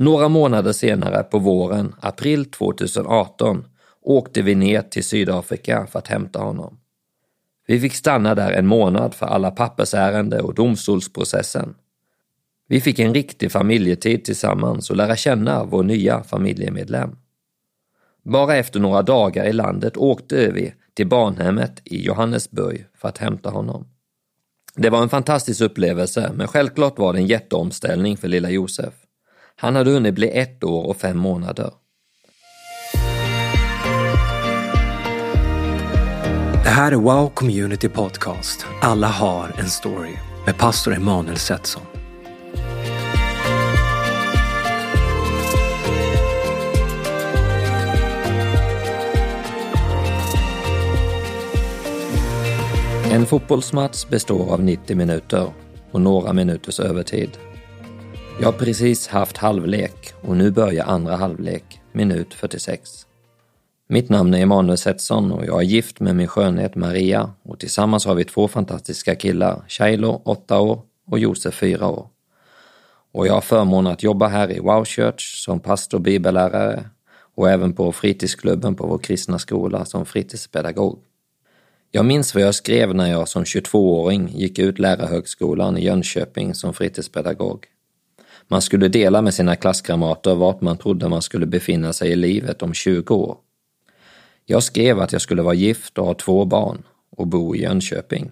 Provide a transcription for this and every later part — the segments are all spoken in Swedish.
Några månader senare på våren, april 2018, åkte vi ner till Sydafrika för att hämta honom. Vi fick stanna där en månad för alla pappersärende och domstolsprocessen. Vi fick en riktig familjetid tillsammans och lära känna vår nya familjemedlem. Bara efter några dagar i landet åkte vi till barnhemmet i Johannesburg för att hämta honom. Det var en fantastisk upplevelse, men självklart var det en jätteomställning för lilla Josef. Han hade hunnit bli ett år och fem månader. Det här är Wow Community Podcast. Alla har en story med pastor Emanuel Setson. En fotbollsmatch består av 90 minuter och några minuters övertid. Jag har precis haft halvlek och nu börjar andra halvlek, minut 46. Mitt namn är Emanuel Setson och jag är gift med min skönhet Maria och tillsammans har vi två fantastiska killar, Shailo, 8 år och Josef, 4 år. Och jag har förmånen att jobba här i Wow Church som pastor och bibellärare och även på fritidsklubben på vår kristna skola som fritidspedagog. Jag minns vad jag skrev när jag som 22-åring gick ut lärarhögskolan i Jönköping som fritidspedagog. Man skulle dela med sina klasskamrater vart man trodde man skulle befinna sig i livet om 20 år. Jag skrev att jag skulle vara gift och ha två barn och bo i Jönköping.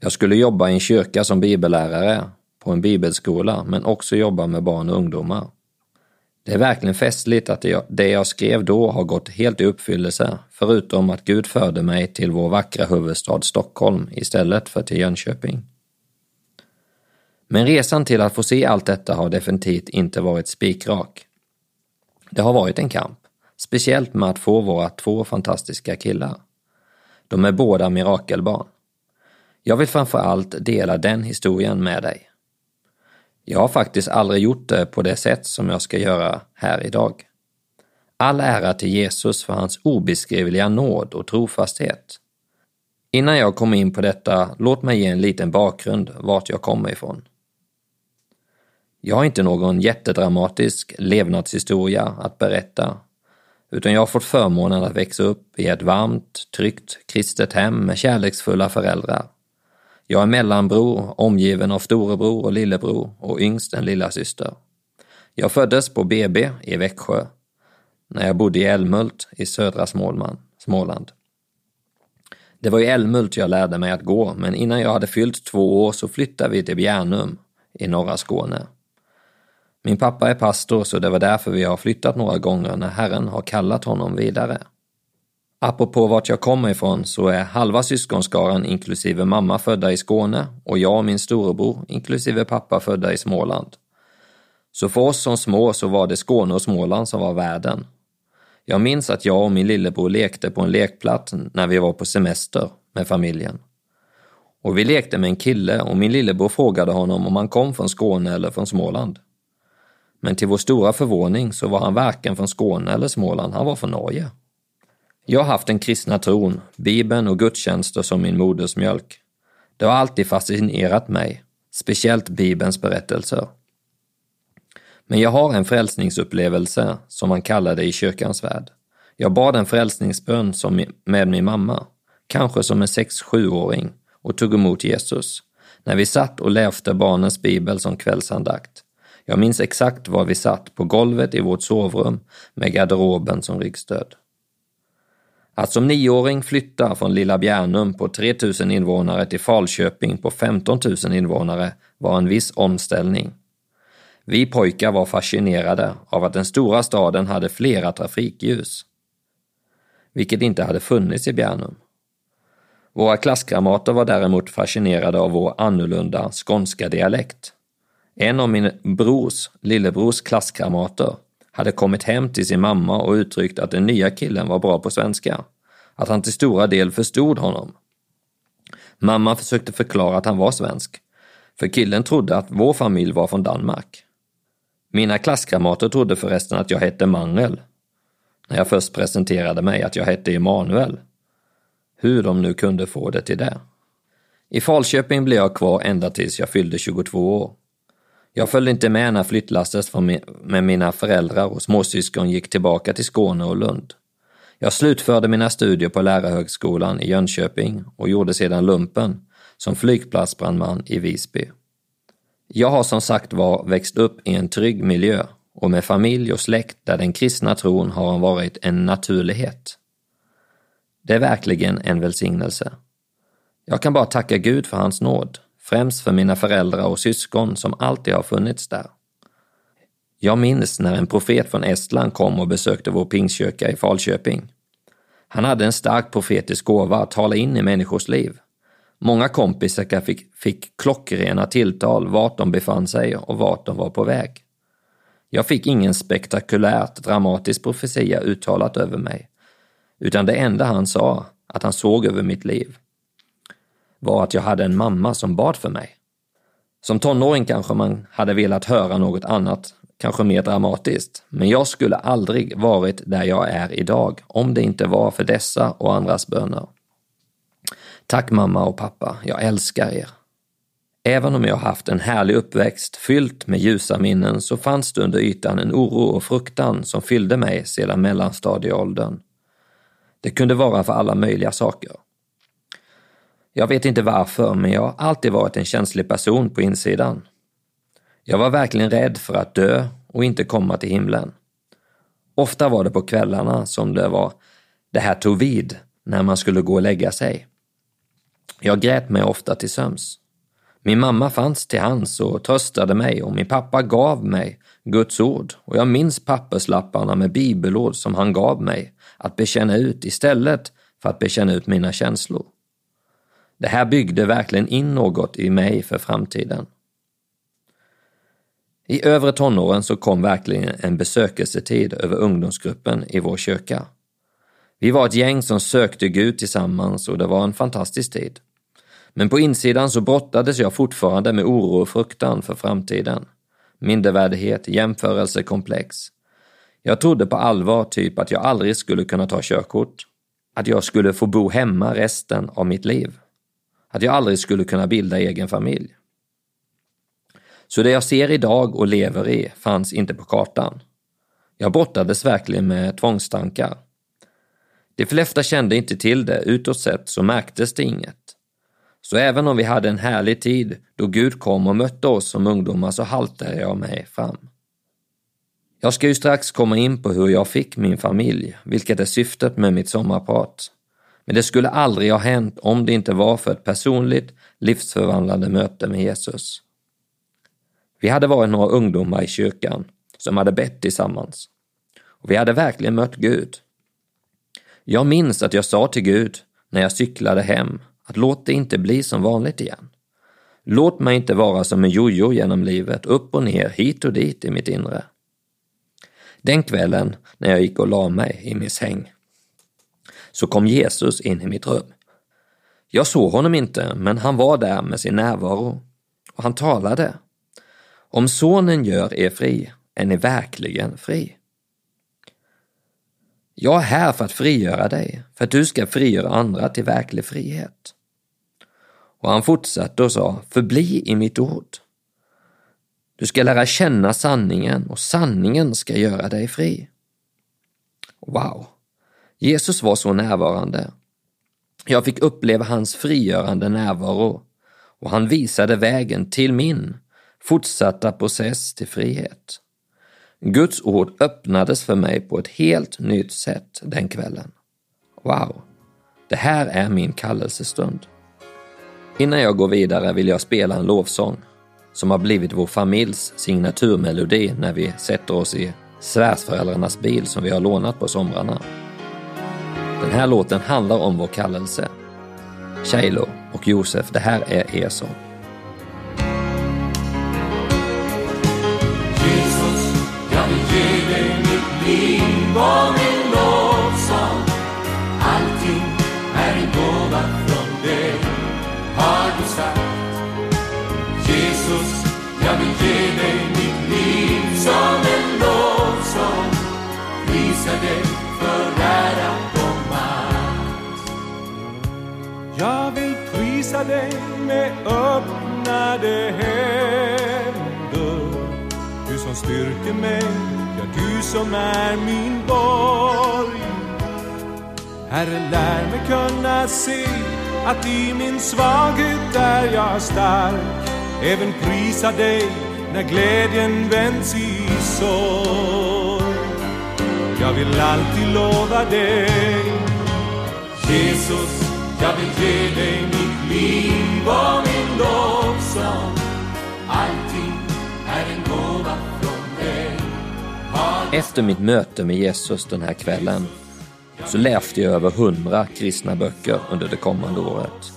Jag skulle jobba i en kyrka som bibellärare på en bibelskola men också jobba med barn och ungdomar. Det är verkligen festligt att det jag skrev då har gått helt i uppfyllelse, förutom att Gud förde mig till vår vackra huvudstad Stockholm istället för till Jönköping. Men resan till att få se allt detta har definitivt inte varit spikrak. Det har varit en kamp, speciellt med att få våra två fantastiska killar. De är båda mirakelbarn. Jag vill framför allt dela den historien med dig. Jag har faktiskt aldrig gjort det på det sätt som jag ska göra här idag. All ära till Jesus för hans obeskrivliga nåd och trofasthet. Innan jag kommer in på detta, låt mig ge en liten bakgrund vart jag kommer ifrån. Jag har inte någon jättedramatisk levnadshistoria att berätta, utan jag har fått förmånen att växa upp i ett varmt, tryggt kristet hem med kärleksfulla föräldrar. Jag är mellanbror, omgiven av storebror och lillebror och yngst en lilla syster. Jag föddes på BB i Växjö, när jag bodde i Älmhult i södra Småland. Det var i Älmhult jag lärde mig att gå, men innan jag hade fyllt två år så flyttade vi till Bjärnum i norra Skåne. Min pappa är pastor, så det var därför vi har flyttat några gånger när Herren har kallat honom vidare. Apropå vart jag kommer ifrån så är halva syskonskaran inklusive mamma födda i Skåne och jag och min storebror inklusive pappa födda i Småland. Så för oss som små så var det Skåne och Småland som var världen. Jag minns att jag och min lillebror lekte på en lekplats när vi var på semester med familjen. Och vi lekte med en kille och min lillebror frågade honom om han kom från Skåne eller från Småland. Men till vår stora förvåning så var han varken från Skåne eller Småland, han var från Norge. Jag har haft den kristna tron, Bibeln och gudstjänster som min modersmjölk. Det har alltid fascinerat mig, speciellt Bibelns berättelser. Men jag har en frälsningsupplevelse, som man kallar det i kyrkans värld. Jag bad en frälsningsbön som med min mamma, kanske som en 6-7-åring, och tog emot Jesus, när vi satt och läste barnens bibel som kvällsandakt. Jag minns exakt var vi satt, på golvet i vårt sovrum med garderoben som ryggstöd. Att som nioåring flytta från lilla Bjärnum på 3000 invånare till Falköping på 15 000 invånare var en viss omställning. Vi pojkar var fascinerade av att den stora staden hade flera trafikljus, vilket inte hade funnits i Bjärnum. Våra klasskamrater var däremot fascinerade av vår annorlunda skånska dialekt. En av min brors, lillebrors klasskamrater hade kommit hem till sin mamma och uttryckt att den nya killen var bra på svenska, att han till stora del förstod honom. Mamma försökte förklara att han var svensk, för killen trodde att vår familj var från Danmark. Mina klasskamrater trodde förresten att jag hette Mangel, när jag först presenterade mig att jag hette Emanuel. Hur de nu kunde få det till det. I Falköping blev jag kvar ända tills jag fyllde 22 år. Jag följde inte med när flyttlastet med mina föräldrar och småsyskon gick tillbaka till Skåne och Lund. Jag slutförde mina studier på Lärarhögskolan i Jönköping och gjorde sedan lumpen som flygplatsbrandman i Visby. Jag har som sagt var växt upp i en trygg miljö och med familj och släkt där den kristna tron har varit en naturlighet. Det är verkligen en välsignelse. Jag kan bara tacka Gud för hans nåd, främst för mina föräldrar och syskon som alltid har funnits där. Jag minns när en profet från Estland kom och besökte vår pingstkyrka i Falköping. Han hade en stark profetisk gåva att tala in i människors liv. Många kompisar fick, fick klockrena tilltal vart de befann sig och vart de var på väg. Jag fick ingen spektakulärt dramatisk profetia uttalat över mig, utan det enda han sa, att han såg över mitt liv, var att jag hade en mamma som bad för mig. Som tonåring kanske man hade velat höra något annat, kanske mer dramatiskt, men jag skulle aldrig varit där jag är idag om det inte var för dessa och andras böner. Tack mamma och pappa, jag älskar er. Även om jag haft en härlig uppväxt fyllt med ljusa minnen så fanns det under ytan en oro och fruktan som fyllde mig sedan mellanstadieåldern. Det kunde vara för alla möjliga saker. Jag vet inte varför, men jag har alltid varit en känslig person på insidan. Jag var verkligen rädd för att dö och inte komma till himlen. Ofta var det på kvällarna som det var det här tog vid när man skulle gå och lägga sig. Jag grät mig ofta till söms. Min mamma fanns till hands och tröstade mig och min pappa gav mig Guds ord och jag minns papperslapparna med bibelord som han gav mig att bekänna ut istället för att bekänna ut mina känslor. Det här byggde verkligen in något i mig för framtiden. I övre tonåren så kom verkligen en besökelsetid över ungdomsgruppen i vår kyrka. Vi var ett gäng som sökte Gud tillsammans och det var en fantastisk tid. Men på insidan så brottades jag fortfarande med oro och fruktan för framtiden. Mindervärdighet, jämförelsekomplex. Jag trodde på allvar typ att jag aldrig skulle kunna ta körkort. Att jag skulle få bo hemma resten av mitt liv. Att jag aldrig skulle kunna bilda egen familj. Så det jag ser idag och lever i fanns inte på kartan. Jag brottades verkligen med tvångstankar. De flesta kände inte till det, utåt sett så märktes det inget. Så även om vi hade en härlig tid då Gud kom och mötte oss som ungdomar så haltade jag mig fram. Jag ska ju strax komma in på hur jag fick min familj, vilket är syftet med mitt sommarprat. Men det skulle aldrig ha hänt om det inte var för ett personligt, livsförvandlande möte med Jesus. Vi hade varit några ungdomar i kyrkan som hade bett tillsammans. Och vi hade verkligen mött Gud. Jag minns att jag sa till Gud när jag cyklade hem att låt det inte bli som vanligt igen. Låt mig inte vara som en jojo genom livet, upp och ner, hit och dit i mitt inre. Den kvällen när jag gick och la mig i min säng så kom Jesus in i mitt rum. Jag såg honom inte, men han var där med sin närvaro och han talade. Om sonen gör er fri är ni verkligen fri. Jag är här för att frigöra dig, för att du ska frigöra andra till verklig frihet. Och han fortsatte och sa, förbli i mitt ord. Du ska lära känna sanningen och sanningen ska göra dig fri. Wow! Jesus var så närvarande. Jag fick uppleva hans frigörande närvaro och han visade vägen till min fortsatta process till frihet. Guds ord öppnades för mig på ett helt nytt sätt den kvällen. Wow! Det här är min kallelsestund. Innan jag går vidare vill jag spela en lovsång som har blivit vår familjs signaturmelodi när vi sätter oss i svärsföräldrarnas bil som vi har lånat på somrarna. Den här låten handlar om vår kallelse. Shailo och Josef, det här är er sång. Jesus, jag vill ge dig mitt liv och min lovsång. Allting är en gåva från dig, har du sagt. Jesus, jag vill ge dig mitt liv som en lovsång. Prisa dig Jag vill prisa dig med öppnade händer Du som styrker mig, ja du som är min borg. Herre, lär mig kunna se att i min svaghet är jag stark. Även prisa dig när glädjen vänds i sorg. Jag vill alltid lova dig, Jesus, jag vill ge dig mitt liv och min lovsång. Allting är en gåva från dig. Efter mitt möte med Jesus den här kvällen så läste jag över hundra kristna böcker under det kommande året.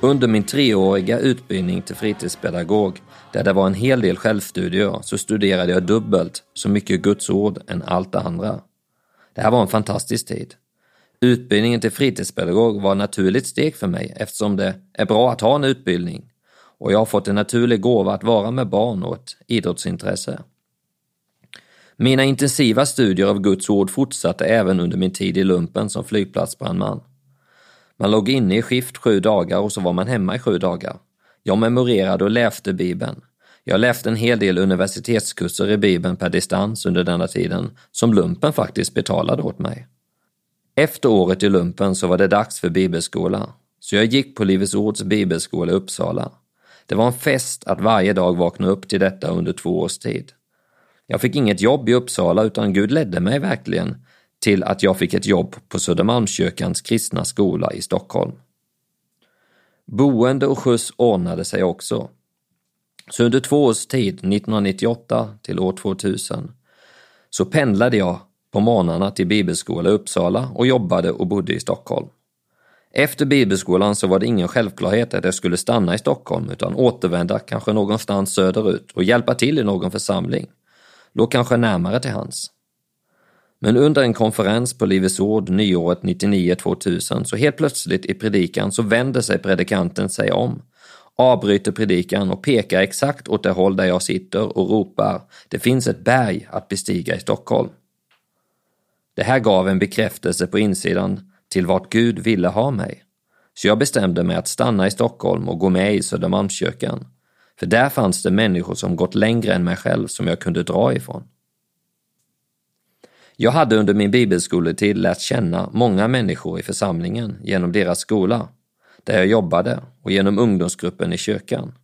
Under min treåriga utbildning till fritidspedagog, där det var en hel del självstudier, så studerade jag dubbelt så mycket Guds ord än allt det andra. Det här var en fantastisk tid. Utbildningen till fritidspedagog var ett naturligt steg för mig eftersom det är bra att ha en utbildning och jag har fått en naturlig gåva att vara med barn och ett idrottsintresse. Mina intensiva studier av Guds ord fortsatte även under min tid i lumpen som flygplatsbrandman. Man låg inne i skift sju dagar och så var man hemma i sju dagar. Jag memorerade och läste Bibeln. Jag läste en hel del universitetskurser i Bibeln per distans under denna tiden, som lumpen faktiskt betalade åt mig. Efter året i lumpen så var det dags för bibelskola, så jag gick på Livets Ords bibelskola i Uppsala. Det var en fest att varje dag vakna upp till detta under två års tid. Jag fick inget jobb i Uppsala utan Gud ledde mig verkligen till att jag fick ett jobb på Södermalmskyrkans kristna skola i Stockholm. Boende och skjuts ordnade sig också. Så under två års tid, 1998 till år 2000, så pendlade jag på morgnarna till bibelskola i Uppsala och jobbade och bodde i Stockholm. Efter bibelskolan så var det ingen självklarhet att jag skulle stanna i Stockholm utan återvända kanske någonstans söderut och hjälpa till i någon församling. Låg kanske närmare till hans. Men under en konferens på Livets Ord nyåret 99-2000 så helt plötsligt i predikan så vänder sig predikanten sig om, avbryter predikan och pekar exakt åt det håll där jag sitter och ropar “Det finns ett berg att bestiga i Stockholm”. Det här gav en bekräftelse på insidan till vart Gud ville ha mig. Så jag bestämde mig att stanna i Stockholm och gå med i Södermalmskyrkan. För där fanns det människor som gått längre än mig själv som jag kunde dra ifrån. Jag hade under min bibelskoletid lärt känna många människor i församlingen genom deras skola, där jag jobbade, och genom ungdomsgruppen i kyrkan.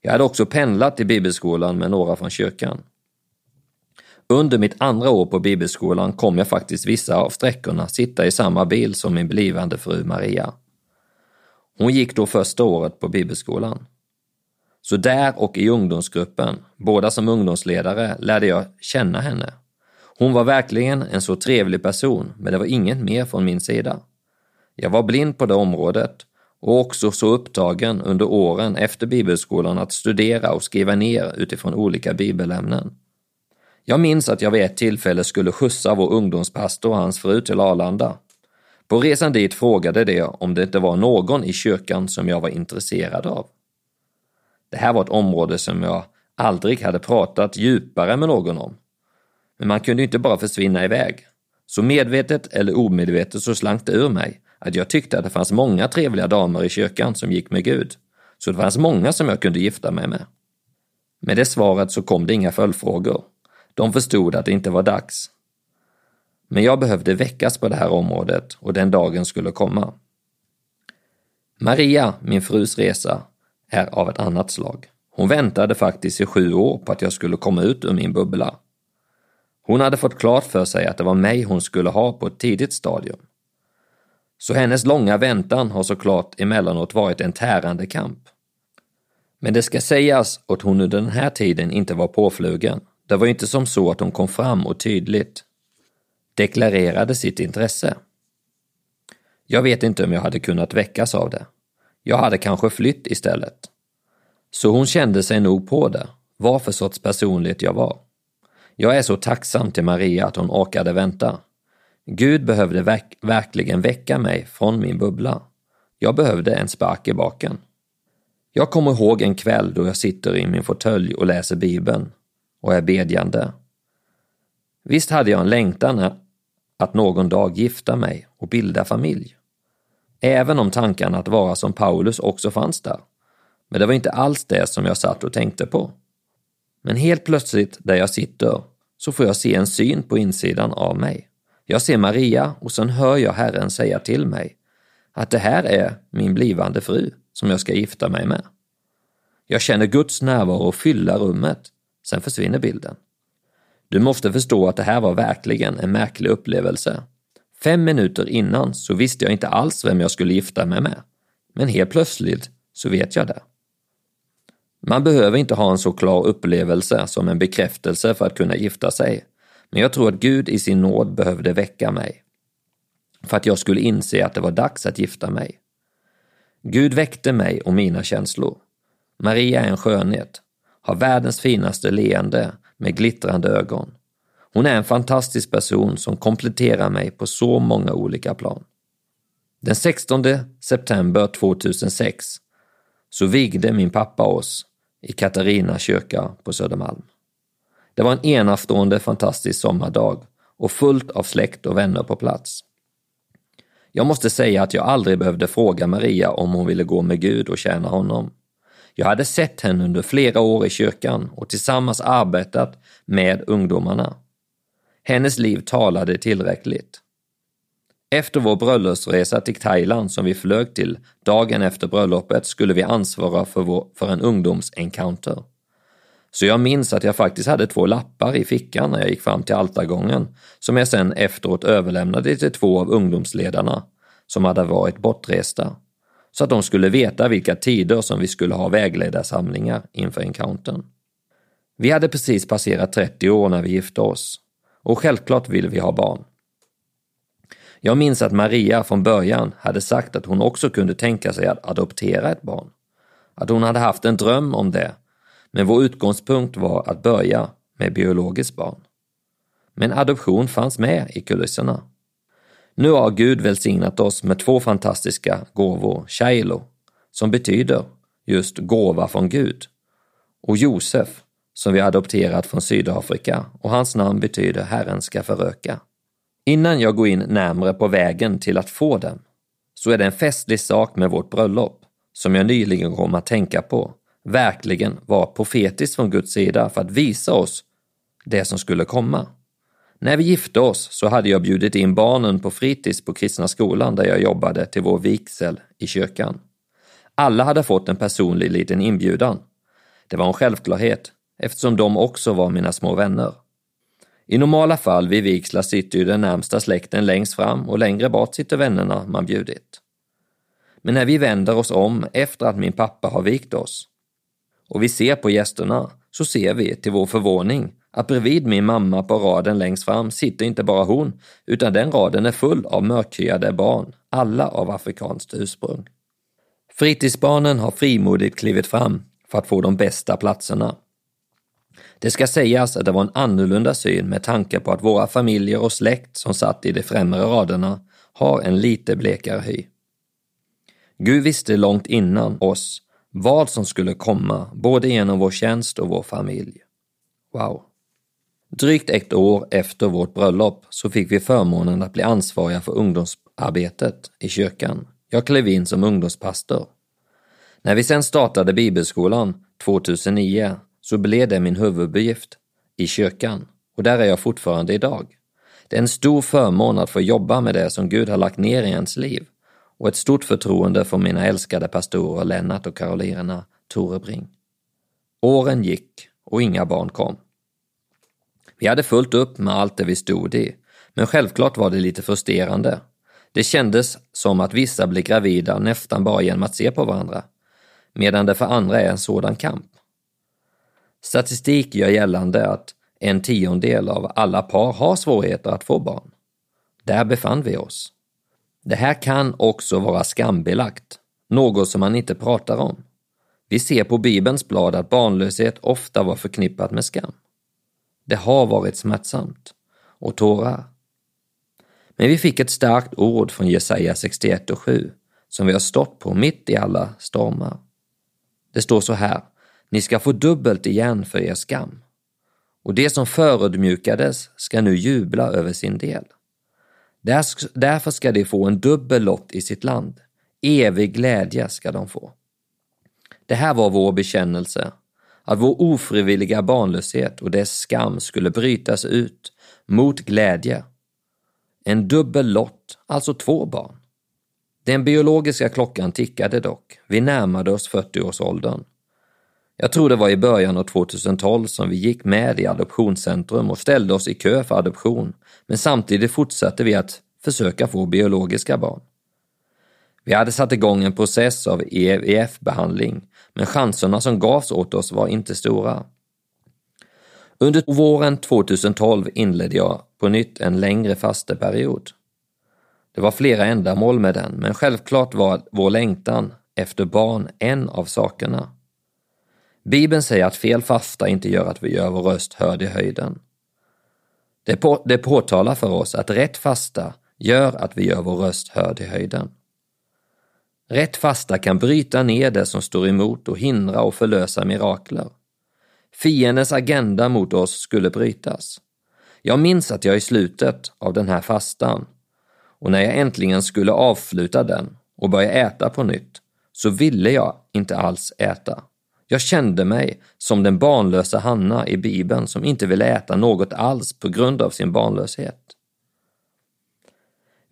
Jag hade också pendlat till bibelskolan med några från kyrkan. Under mitt andra år på bibelskolan kom jag faktiskt vissa av sträckorna sitta i samma bil som min blivande fru Maria. Hon gick då första året på bibelskolan. Så där och i ungdomsgruppen, båda som ungdomsledare, lärde jag känna henne. Hon var verkligen en så trevlig person, men det var inget mer från min sida. Jag var blind på det området och också så upptagen under åren efter bibelskolan att studera och skriva ner utifrån olika bibelämnen. Jag minns att jag vid ett tillfälle skulle skjutsa vår ungdomspastor och hans fru till Arlanda. På resan dit frågade de om det inte var någon i kyrkan som jag var intresserad av. Det här var ett område som jag aldrig hade pratat djupare med någon om. Men man kunde inte bara försvinna iväg. Så medvetet eller omedvetet så slank det ur mig att jag tyckte att det fanns många trevliga damer i kyrkan som gick med Gud. Så det fanns många som jag kunde gifta mig med. Med det svaret så kom det inga följdfrågor. De förstod att det inte var dags. Men jag behövde väckas på det här området och den dagen skulle komma. Maria, min frus resa, är av ett annat slag. Hon väntade faktiskt i sju år på att jag skulle komma ut ur min bubbla. Hon hade fått klart för sig att det var mig hon skulle ha på ett tidigt stadium. Så hennes långa väntan har såklart emellanåt varit en tärande kamp. Men det ska sägas att hon under den här tiden inte var påflugen. Det var inte som så att hon kom fram och tydligt deklarerade sitt intresse. Jag vet inte om jag hade kunnat väckas av det. Jag hade kanske flytt istället. Så hon kände sig nog på det, vad för sorts personlighet jag var. Jag är så tacksam till Maria att hon orkade vänta. Gud behövde verk verkligen väcka mig från min bubbla. Jag behövde en spark i baken. Jag kommer ihåg en kväll då jag sitter i min fåtölj och läser Bibeln och är bedjande. Visst hade jag en längtan att någon dag gifta mig och bilda familj. Även om tankarna att vara som Paulus också fanns där. Men det var inte alls det som jag satt och tänkte på. Men helt plötsligt där jag sitter så får jag se en syn på insidan av mig. Jag ser Maria och sen hör jag Herren säga till mig att det här är min blivande fru som jag ska gifta mig med. Jag känner Guds närvaro fylla rummet, sen försvinner bilden. Du måste förstå att det här var verkligen en märklig upplevelse. Fem minuter innan så visste jag inte alls vem jag skulle gifta mig med. Men helt plötsligt så vet jag det. Man behöver inte ha en så klar upplevelse som en bekräftelse för att kunna gifta sig. Men jag tror att Gud i sin nåd behövde väcka mig. För att jag skulle inse att det var dags att gifta mig. Gud väckte mig och mina känslor. Maria är en skönhet, har världens finaste leende med glittrande ögon. Hon är en fantastisk person som kompletterar mig på så många olika plan. Den 16 september 2006 så vigde min pappa oss i Katarina kyrka på Södermalm. Det var en enastående fantastisk sommardag och fullt av släkt och vänner på plats. Jag måste säga att jag aldrig behövde fråga Maria om hon ville gå med Gud och tjäna honom. Jag hade sett henne under flera år i kyrkan och tillsammans arbetat med ungdomarna. Hennes liv talade tillräckligt. Efter vår bröllopsresa till Thailand som vi flög till dagen efter bröllopet skulle vi ansvara för, vår, för en ungdomsencounter. Så jag minns att jag faktiskt hade två lappar i fickan när jag gick fram till altargången som jag sen efteråt överlämnade till två av ungdomsledarna som hade varit bortresta så att de skulle veta vilka tider som vi skulle ha vägledarsamlingar inför encountern. Vi hade precis passerat 30 år när vi gifte oss och självklart ville vi ha barn. Jag minns att Maria från början hade sagt att hon också kunde tänka sig att adoptera ett barn. Att hon hade haft en dröm om det, men vår utgångspunkt var att börja med biologiskt barn. Men adoption fanns med i kulisserna. Nu har Gud välsignat oss med två fantastiska gåvor, Shailo, som betyder just gåva från Gud, och Josef, som vi adopterat från Sydafrika och hans namn betyder Herren ska föröka. Innan jag går in närmre på vägen till att få dem, så är det en festlig sak med vårt bröllop, som jag nyligen kom att tänka på, verkligen var profetiskt från Guds sida för att visa oss det som skulle komma. När vi gifte oss så hade jag bjudit in barnen på fritids på kristna skolan där jag jobbade till vår vigsel i kyrkan. Alla hade fått en personlig liten inbjudan. Det var en självklarhet eftersom de också var mina små vänner. I normala fall vid vigslar sitter ju den närmsta släkten längst fram och längre bort sitter vännerna man bjudit. Men när vi vänder oss om efter att min pappa har vikt oss och vi ser på gästerna så ser vi till vår förvåning att bredvid min mamma på raden längst fram sitter inte bara hon, utan den raden är full av mörkhyade barn, alla av afrikanskt ursprung. Fritidsbarnen har frimodigt klivit fram för att få de bästa platserna. Det ska sägas att det var en annorlunda syn med tanke på att våra familjer och släkt som satt i de främre raderna har en lite blekare hy. Gud visste långt innan oss vad som skulle komma, både genom vår tjänst och vår familj. Wow! Drygt ett år efter vårt bröllop så fick vi förmånen att bli ansvariga för ungdomsarbetet i kyrkan. Jag klev in som ungdomspastor. När vi sen startade bibelskolan 2009 så blev det min huvuduppgift i kyrkan och där är jag fortfarande idag. Det är en stor förmån att få jobba med det som Gud har lagt ner i ens liv och ett stort förtroende för mina älskade pastorer Lennart och Karolina Torebring. Åren gick och inga barn kom. Vi hade fullt upp med allt det vi stod i, men självklart var det lite frustrerande. Det kändes som att vissa blir gravida nästan bara genom att se på varandra, medan det för andra är en sådan kamp. Statistik gör gällande att en tiondel av alla par har svårigheter att få barn. Där befann vi oss. Det här kan också vara skambelagt, något som man inte pratar om. Vi ser på Bibelns blad att barnlöshet ofta var förknippat med skam. Det har varit smärtsamt och tårar. Men vi fick ett starkt ord från Jesaja 61 och 7 som vi har stått på mitt i alla stormar. Det står så här, ni ska få dubbelt igen för er skam. Och det som förödmjukades ska nu jubla över sin del. Därför ska de få en dubbel lott i sitt land. Evig glädje ska de få. Det här var vår bekännelse, att vår ofrivilliga barnlöshet och dess skam skulle brytas ut mot glädje. En dubbel lott, alltså två barn. Den biologiska klockan tickade dock. Vi närmade oss 40-årsåldern. Jag tror det var i början av 2012 som vi gick med i Adoptionscentrum och ställde oss i kö för adoption, men samtidigt fortsatte vi att försöka få biologiska barn. Vi hade satt igång en process av EVF-behandling, men chanserna som gavs åt oss var inte stora. Under våren 2012 inledde jag på nytt en längre fasteperiod. Det var flera ändamål med den, men självklart var vår längtan efter barn en av sakerna. Bibeln säger att fel fasta inte gör att vi gör vår röst hörd i höjden. Det, på, det påtalar för oss att rätt fasta gör att vi gör vår röst hörd i höjden. Rätt fasta kan bryta ner det som står emot och hindra och förlösa mirakler. Fiendens agenda mot oss skulle brytas. Jag minns att jag i slutet av den här fastan och när jag äntligen skulle avsluta den och börja äta på nytt så ville jag inte alls äta. Jag kände mig som den barnlösa Hanna i Bibeln som inte ville äta något alls på grund av sin barnlöshet.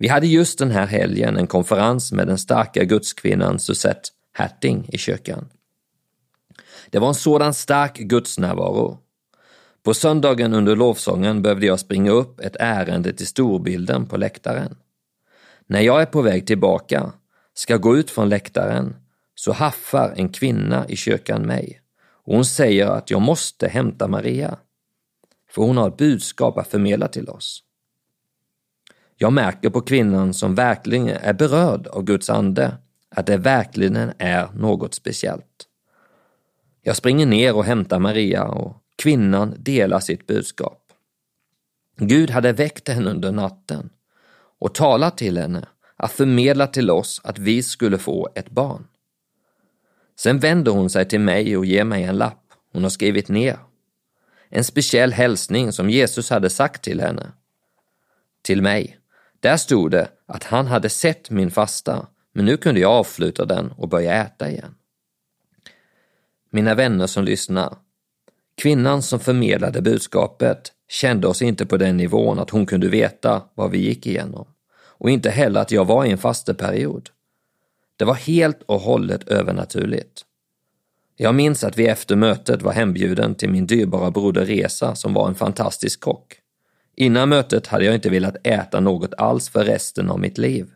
Vi hade just den här helgen en konferens med den starka gudskvinnan Susette Hatting i kyrkan. Det var en sådan stark gudsnärvaro. På söndagen under lovsången behövde jag springa upp ett ärende till storbilden på läktaren. När jag är på väg tillbaka, ska gå ut från läktaren, så haffar en kvinna i kyrkan mig och hon säger att jag måste hämta Maria, för hon har ett budskap att förmedla till oss. Jag märker på kvinnan som verkligen är berörd av Guds ande att det verkligen är något speciellt. Jag springer ner och hämtar Maria och kvinnan delar sitt budskap. Gud hade väckt henne under natten och talat till henne att förmedla till oss att vi skulle få ett barn. Sen vänder hon sig till mig och ger mig en lapp hon har skrivit ner. En speciell hälsning som Jesus hade sagt till henne. Till mig. Där stod det att han hade sett min fasta, men nu kunde jag avsluta den och börja äta igen. Mina vänner som lyssnar. Kvinnan som förmedlade budskapet kände oss inte på den nivån att hon kunde veta vad vi gick igenom och inte heller att jag var i en fasteperiod. Det var helt och hållet övernaturligt. Jag minns att vi efter mötet var hembjuden till min dyrbara broder Resa som var en fantastisk kock. Innan mötet hade jag inte velat äta något alls för resten av mitt liv.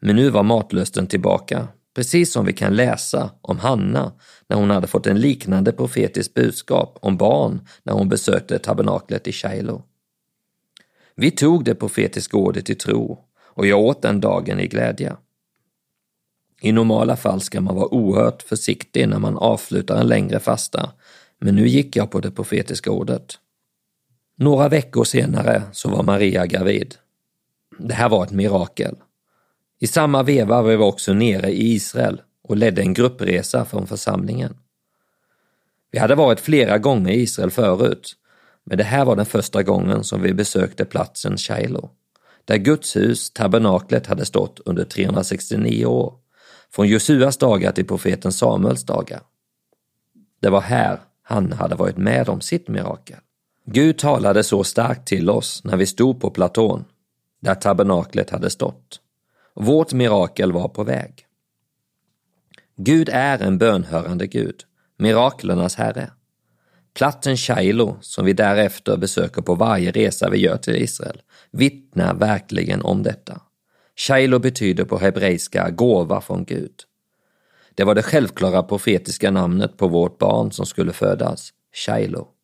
Men nu var matlusten tillbaka, precis som vi kan läsa om Hanna när hon hade fått en liknande profetiskt budskap om barn när hon besökte tabernaklet i Shiloh. Vi tog det profetiska ordet i tro och jag åt den dagen i glädje. I normala fall ska man vara oerhört försiktig när man avslutar en längre fasta, men nu gick jag på det profetiska ordet. Några veckor senare så var Maria gravid. Det här var ett mirakel. I samma veva var vi också nere i Israel och ledde en gruppresa från församlingen. Vi hade varit flera gånger i Israel förut, men det här var den första gången som vi besökte platsen Shiloh, där Guds hus, tabernaklet, hade stått under 369 år, från Josuas dagar till profeten Samuels dagar. Det var här han hade varit med om sitt mirakel. Gud talade så starkt till oss när vi stod på platån, där tabernaklet hade stått. Vårt mirakel var på väg. Gud är en bönhörande Gud, miraklernas Herre. Platten Shiloh, som vi därefter besöker på varje resa vi gör till Israel, vittnar verkligen om detta. Shiloh betyder på hebreiska gåva från Gud. Det var det självklara profetiska namnet på vårt barn som skulle födas, Shiloh.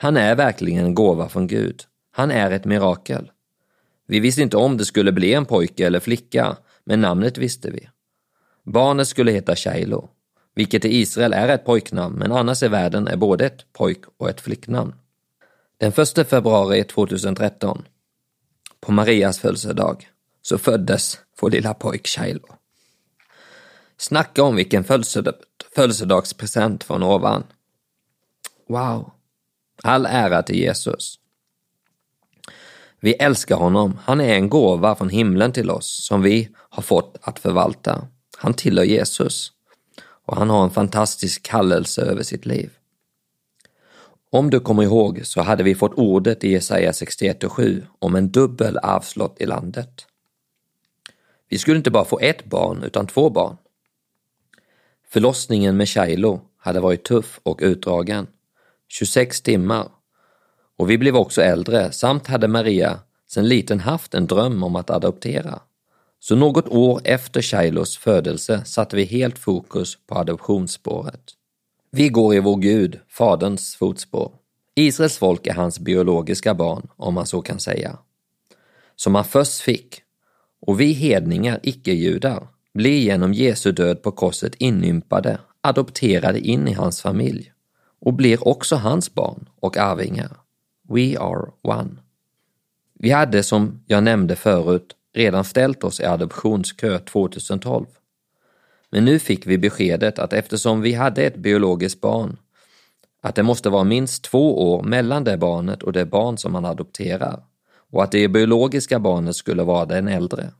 Han är verkligen en gåva från Gud. Han är ett mirakel. Vi visste inte om det skulle bli en pojke eller flicka, men namnet visste vi. Barnet skulle heta Shiloh, vilket i Israel är ett pojknamn, men annars i världen är både ett pojk och ett flicknamn. Den 1 februari 2013, på Marias födelsedag, så föddes vår lilla pojk Shiloh. Snacka om vilken födelsedagspresent från ovan. Wow! All ära till Jesus. Vi älskar honom. Han är en gåva från himlen till oss som vi har fått att förvalta. Han tillhör Jesus och han har en fantastisk kallelse över sitt liv. Om du kommer ihåg så hade vi fått ordet i Jesaja 61.7 om en dubbel arvslott i landet. Vi skulle inte bara få ett barn utan två barn. Förlossningen med Shiloh hade varit tuff och utdragen, 26 timmar, och vi blev också äldre samt hade Maria sedan liten haft en dröm om att adoptera. Så något år efter Shilos födelse satte vi helt fokus på adoptionsspåret. Vi går i vår Gud, Faderns fotspår. Israels folk är hans biologiska barn, om man så kan säga. Som han först fick, och vi hedningar, icke-judar, blir genom Jesu död på korset inympade, adopterade in i hans familj och blir också hans barn och arvingar. We are one. Vi hade, som jag nämnde förut, redan ställt oss i adoptionskö 2012. Men nu fick vi beskedet att eftersom vi hade ett biologiskt barn, att det måste vara minst två år mellan det barnet och det barn som man adopterar och att det biologiska barnet skulle vara den äldre.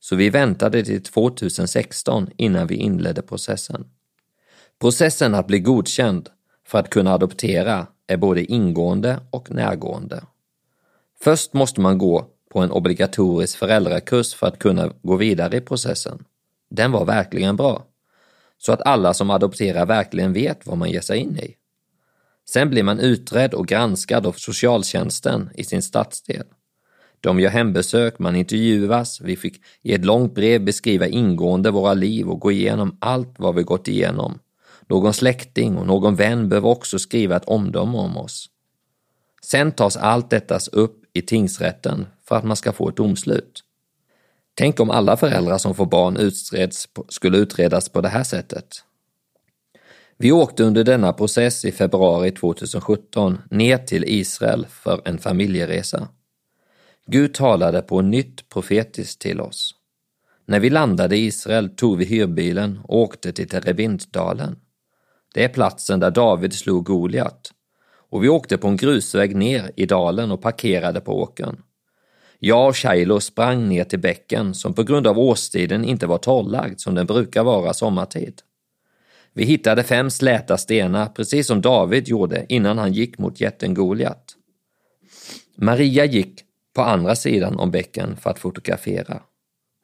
Så vi väntade till 2016 innan vi inledde processen. Processen att bli godkänd för att kunna adoptera är både ingående och närgående. Först måste man gå på en obligatorisk föräldrakurs för att kunna gå vidare i processen. Den var verkligen bra. Så att alla som adopterar verkligen vet vad man ger sig in i. Sen blir man utredd och granskad av socialtjänsten i sin stadsdel. De gör hembesök, man intervjuas, vi fick i ett långt brev beskriva ingående våra liv och gå igenom allt vad vi gått igenom. Någon släkting och någon vän behöver också skriva ett omdöme om oss. Sen tas allt detta upp i tingsrätten för att man ska få ett domslut. Tänk om alla föräldrar som får barn utreds, skulle utredas på det här sättet. Vi åkte under denna process i februari 2017 ner till Israel för en familjeresa. Gud talade på nytt profetiskt till oss. När vi landade i Israel tog vi hyrbilen och åkte till Terebintdalen. Det är platsen där David slog Goliat. Och vi åkte på en grusväg ner i dalen och parkerade på åkern. Jag och Shiloh sprang ner till bäcken som på grund av årstiden inte var torrlagd som den brukar vara sommartid. Vi hittade fem släta stenar, precis som David gjorde innan han gick mot jätten Goliat. Maria gick på andra sidan om bäcken för att fotografera.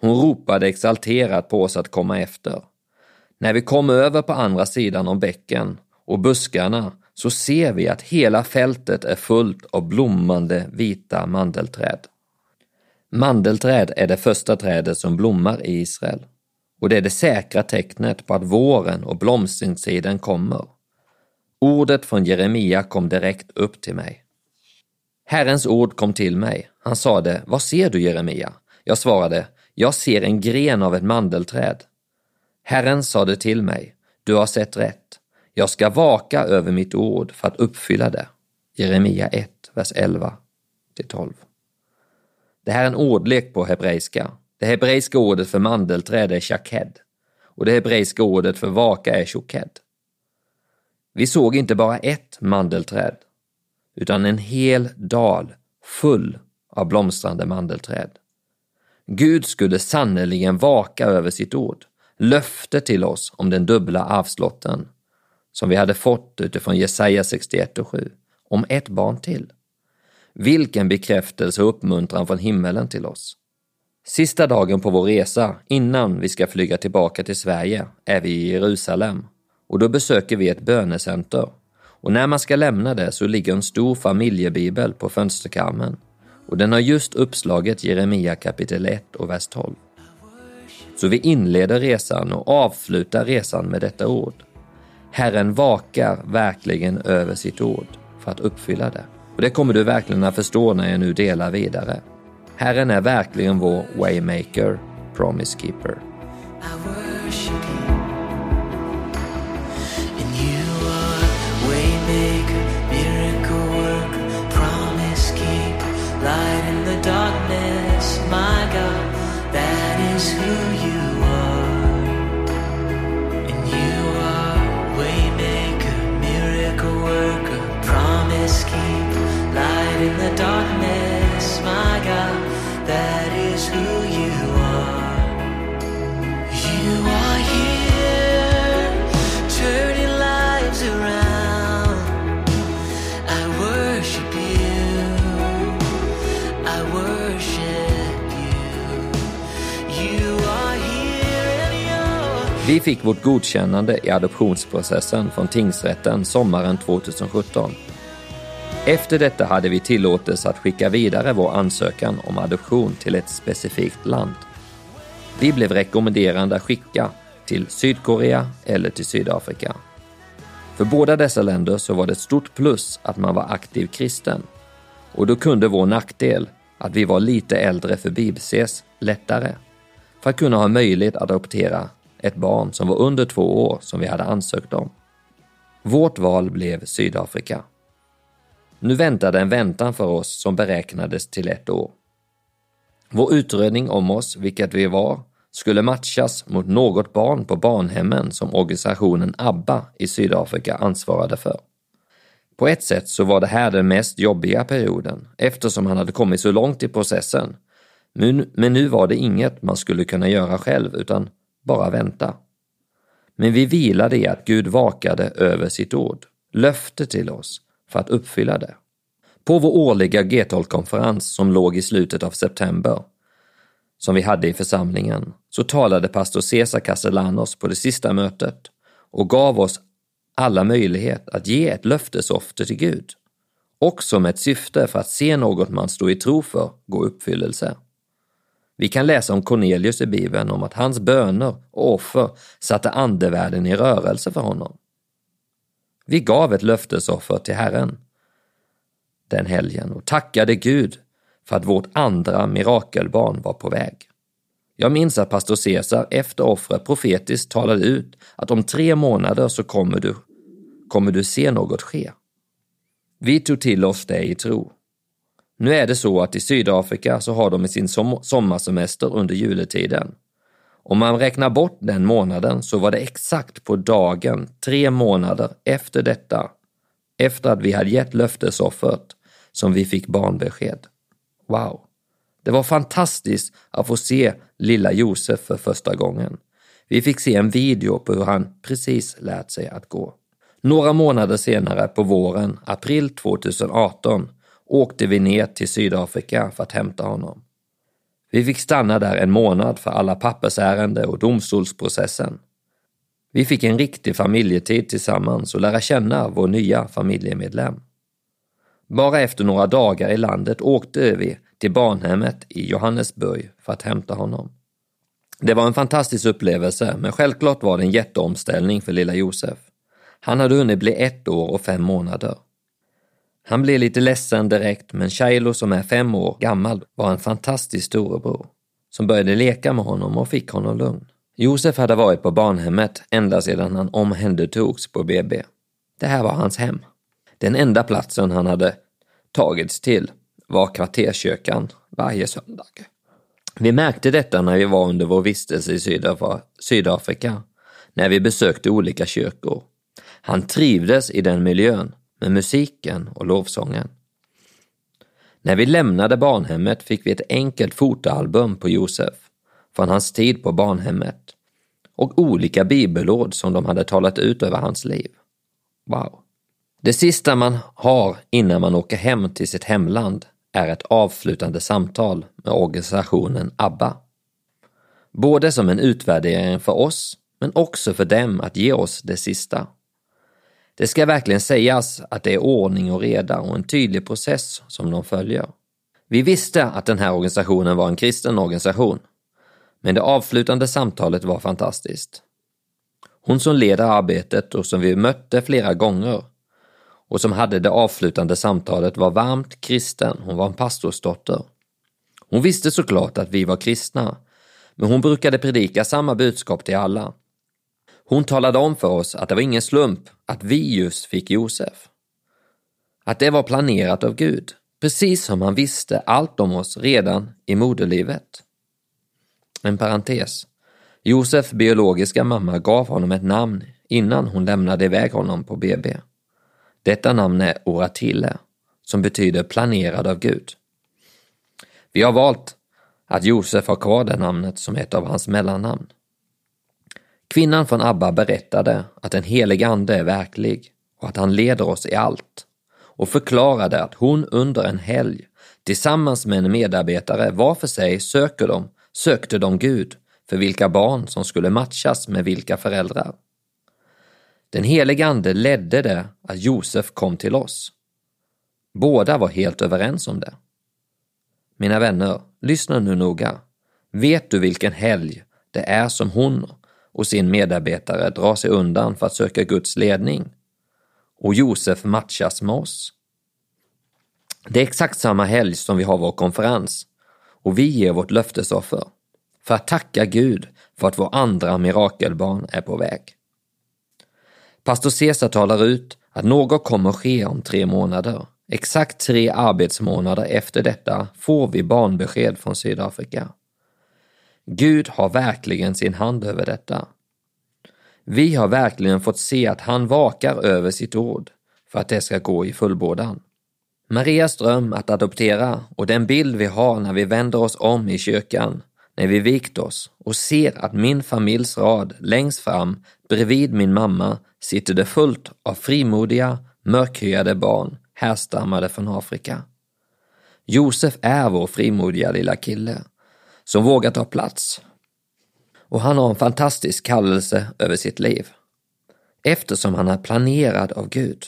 Hon ropade exalterat på oss att komma efter. När vi kom över på andra sidan om bäcken och buskarna så ser vi att hela fältet är fullt av blommande vita mandelträd. Mandelträd är det första trädet som blommar i Israel och det är det säkra tecknet på att våren och blomstringstiden kommer. Ordet från Jeremia kom direkt upp till mig. Herrens ord kom till mig. Han sade, vad ser du Jeremia? Jag svarade, jag ser en gren av ett mandelträd. Herren sade till mig, du har sett rätt. Jag ska vaka över mitt ord för att uppfylla det. Jeremia 1, vers 11 12. Det här är en ordlek på hebreiska. Det hebreiska ordet för mandelträd är shaked och det hebreiska ordet för vaka är shoked. Vi såg inte bara ett mandelträd, utan en hel dal full av blomstrande mandelträd. Gud skulle sannerligen vaka över sitt ord, löfte till oss om den dubbla arvslotten som vi hade fått utifrån Jesaja 61 och 7, om ett barn till. Vilken bekräftelse och uppmuntran från himmelen till oss. Sista dagen på vår resa, innan vi ska flyga tillbaka till Sverige, är vi i Jerusalem och då besöker vi ett bönecenter. Och när man ska lämna det så ligger en stor familjebibel på fönsterkarmen och den har just uppslaget Jeremia kapitel 1 och vers 12. Så vi inleder resan och avslutar resan med detta ord. Herren vakar verkligen över sitt ord för att uppfylla det. Och det kommer du verkligen att förstå när jag nu delar vidare. Herren är verkligen vår waymaker, promise keeper. Vi fick vårt godkännande i adoptionsprocessen från tingsrätten sommaren 2017. Efter detta hade vi tillåtelse att skicka vidare vår ansökan om adoption till ett specifikt land. Vi blev rekommenderade att skicka till Sydkorea eller till Sydafrika. För båda dessa länder så var det ett stort plus att man var aktiv kristen. Och då kunde vår nackdel, att vi var lite äldre för bibelses, lättare. För att kunna ha möjlighet att adoptera ett barn som var under två år som vi hade ansökt om. Vårt val blev Sydafrika. Nu väntade en väntan för oss som beräknades till ett år. Vår utredning om oss, vilket vi var, skulle matchas mot något barn på barnhemmen som organisationen ABBA i Sydafrika ansvarade för. På ett sätt så var det här den mest jobbiga perioden eftersom han hade kommit så långt i processen. Men, men nu var det inget man skulle kunna göra själv utan bara vänta. Men vi vilade i att Gud vakade över sitt ord, löfte till oss, för att uppfylla det. På vår årliga G12-konferens som låg i slutet av september, som vi hade i församlingen, så talade pastor Cesar Castellanos på det sista mötet och gav oss alla möjlighet att ge ett löftesoffer till Gud, också med ett syfte för att se något man står i tro för gå uppfyllelse. Vi kan läsa om Cornelius i Bibeln, om att hans böner och offer satte andevärlden i rörelse för honom. Vi gav ett löftesoffer till Herren den helgen och tackade Gud för att vårt andra mirakelbarn var på väg. Jag minns att pastor Caesar efter offret profetiskt talade ut att om tre månader så kommer du, kommer du se något ske. Vi tog till oss det i tro. Nu är det så att i Sydafrika så har de sin som sommarsemester under juletiden. Om man räknar bort den månaden så var det exakt på dagen tre månader efter detta, efter att vi hade gett löftesoffret, som vi fick barnbesked. Wow! Det var fantastiskt att få se lilla Josef för första gången. Vi fick se en video på hur han precis lärt sig att gå. Några månader senare på våren, april 2018, åkte vi ner till Sydafrika för att hämta honom. Vi fick stanna där en månad för alla pappersärende och domstolsprocessen. Vi fick en riktig familjetid tillsammans och lära känna vår nya familjemedlem. Bara efter några dagar i landet åkte vi till barnhemmet i Johannesburg för att hämta honom. Det var en fantastisk upplevelse, men självklart var det en jätteomställning för lilla Josef. Han hade hunnit bli ett år och fem månader. Han blir lite ledsen direkt, men Shiloh som är fem år gammal var en fantastisk storebror som började leka med honom och fick honom lugn. Josef hade varit på barnhemmet ända sedan han omhändertogs på BB. Det här var hans hem. Den enda platsen han hade tagits till var kvarterskyrkan varje söndag. Vi märkte detta när vi var under vår vistelse i Sydafrika, när vi besökte olika kyrkor. Han trivdes i den miljön med musiken och lovsången. När vi lämnade barnhemmet fick vi ett enkelt fotoalbum på Josef från hans tid på barnhemmet och olika bibelord som de hade talat ut över hans liv. Wow! Det sista man har innan man åker hem till sitt hemland är ett avslutande samtal med organisationen ABBA. Både som en utvärdering för oss, men också för dem att ge oss det sista. Det ska verkligen sägas att det är ordning och reda och en tydlig process som de följer. Vi visste att den här organisationen var en kristen organisation, men det avslutande samtalet var fantastiskt. Hon som leder arbetet och som vi mötte flera gånger och som hade det avslutande samtalet var varmt kristen, hon var en pastorsdotter. Hon visste såklart att vi var kristna, men hon brukade predika samma budskap till alla. Hon talade om för oss att det var ingen slump att vi just fick Josef. Att det var planerat av Gud, precis som han visste allt om oss redan i moderlivet. En parentes. Josef biologiska mamma gav honom ett namn innan hon lämnade iväg honom på BB. Detta namn är Oratille, som betyder planerad av Gud. Vi har valt att Josef har kvar det namnet som ett av hans mellannamn. Kvinnan från Abba berättade att den helige Ande är verklig och att han leder oss i allt och förklarade att hon under en helg tillsammans med en medarbetare var för sig söker de, sökte de Gud för vilka barn som skulle matchas med vilka föräldrar. Den helige Ande ledde det att Josef kom till oss. Båda var helt överens om det. Mina vänner, lyssna nu noga. Vet du vilken helg det är som hon och sin medarbetare drar sig undan för att söka Guds ledning? Och Josef matchas med oss. Det är exakt samma helg som vi har vår konferens och vi ger vårt löftesoffer för att tacka Gud för att vår andra mirakelbarn är på väg. Pastor Cesar talar ut att något kommer ske om tre månader. Exakt tre arbetsmånader efter detta får vi barnbesked från Sydafrika. Gud har verkligen sin hand över detta. Vi har verkligen fått se att han vakar över sitt ord för att det ska gå i fullbordan. Marias dröm att adoptera och den bild vi har när vi vänder oss om i kyrkan, när vi vikt oss och ser att min familjs rad längst fram bredvid min mamma sitter det fullt av frimodiga, mörkhyade barn härstammade från Afrika. Josef är vår frimodiga lilla kille som vågar ta plats. Och han har en fantastisk kallelse över sitt liv eftersom han är planerad av Gud.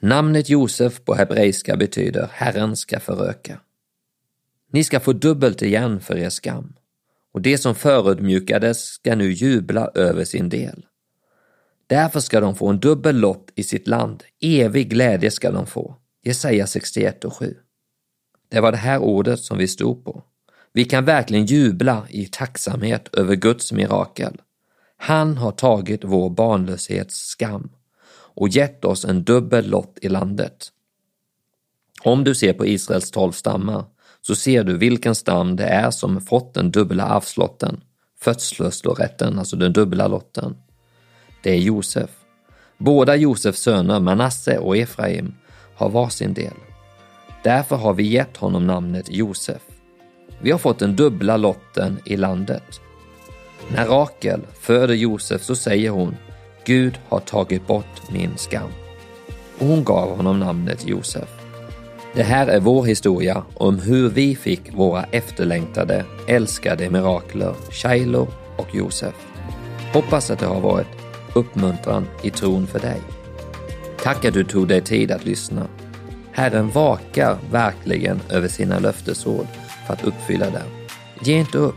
Namnet Josef på hebreiska betyder Herren ska föröka. Ni ska få dubbelt igen för er skam och det som förödmjukades ska nu jubla över sin del. Därför ska de få en dubbel lott i sitt land, evig glädje ska de få. Jesaja 61 och 7. Det var det här ordet som vi stod på. Vi kan verkligen jubla i tacksamhet över Guds mirakel. Han har tagit vår barnlöshets skam och gett oss en dubbel lott i landet. Om du ser på Israels tolv stammar så ser du vilken stam det är som fått den dubbla arvslotten, födslorätten, alltså den dubbla lotten. Det är Josef. Båda Josefs söner Manasse och Efraim har varsin del. Därför har vi gett honom namnet Josef. Vi har fått den dubbla lotten i landet. När Rakel föder Josef så säger hon Gud har tagit bort min skam. Och hon gav honom namnet Josef. Det här är vår historia om hur vi fick våra efterlängtade, älskade mirakler, Shiloh och Josef. Hoppas att det har varit uppmuntran i tron för dig. Tack att du tog dig tid att lyssna. Herren vakar verkligen över sina löftesord för att uppfylla den. Ge inte upp.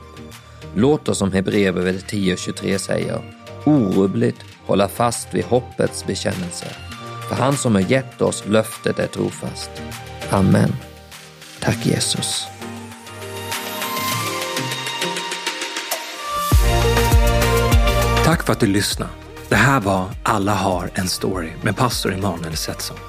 Låt oss som Hebreerbrevet 10.23 säger, orubbligt hålla fast vid hoppets bekännelse. För han som har gett oss löftet är trofast. Amen. Tack Jesus. Tack för att du lyssnade. Det här var Alla har en story med pastor Emanuel Setson.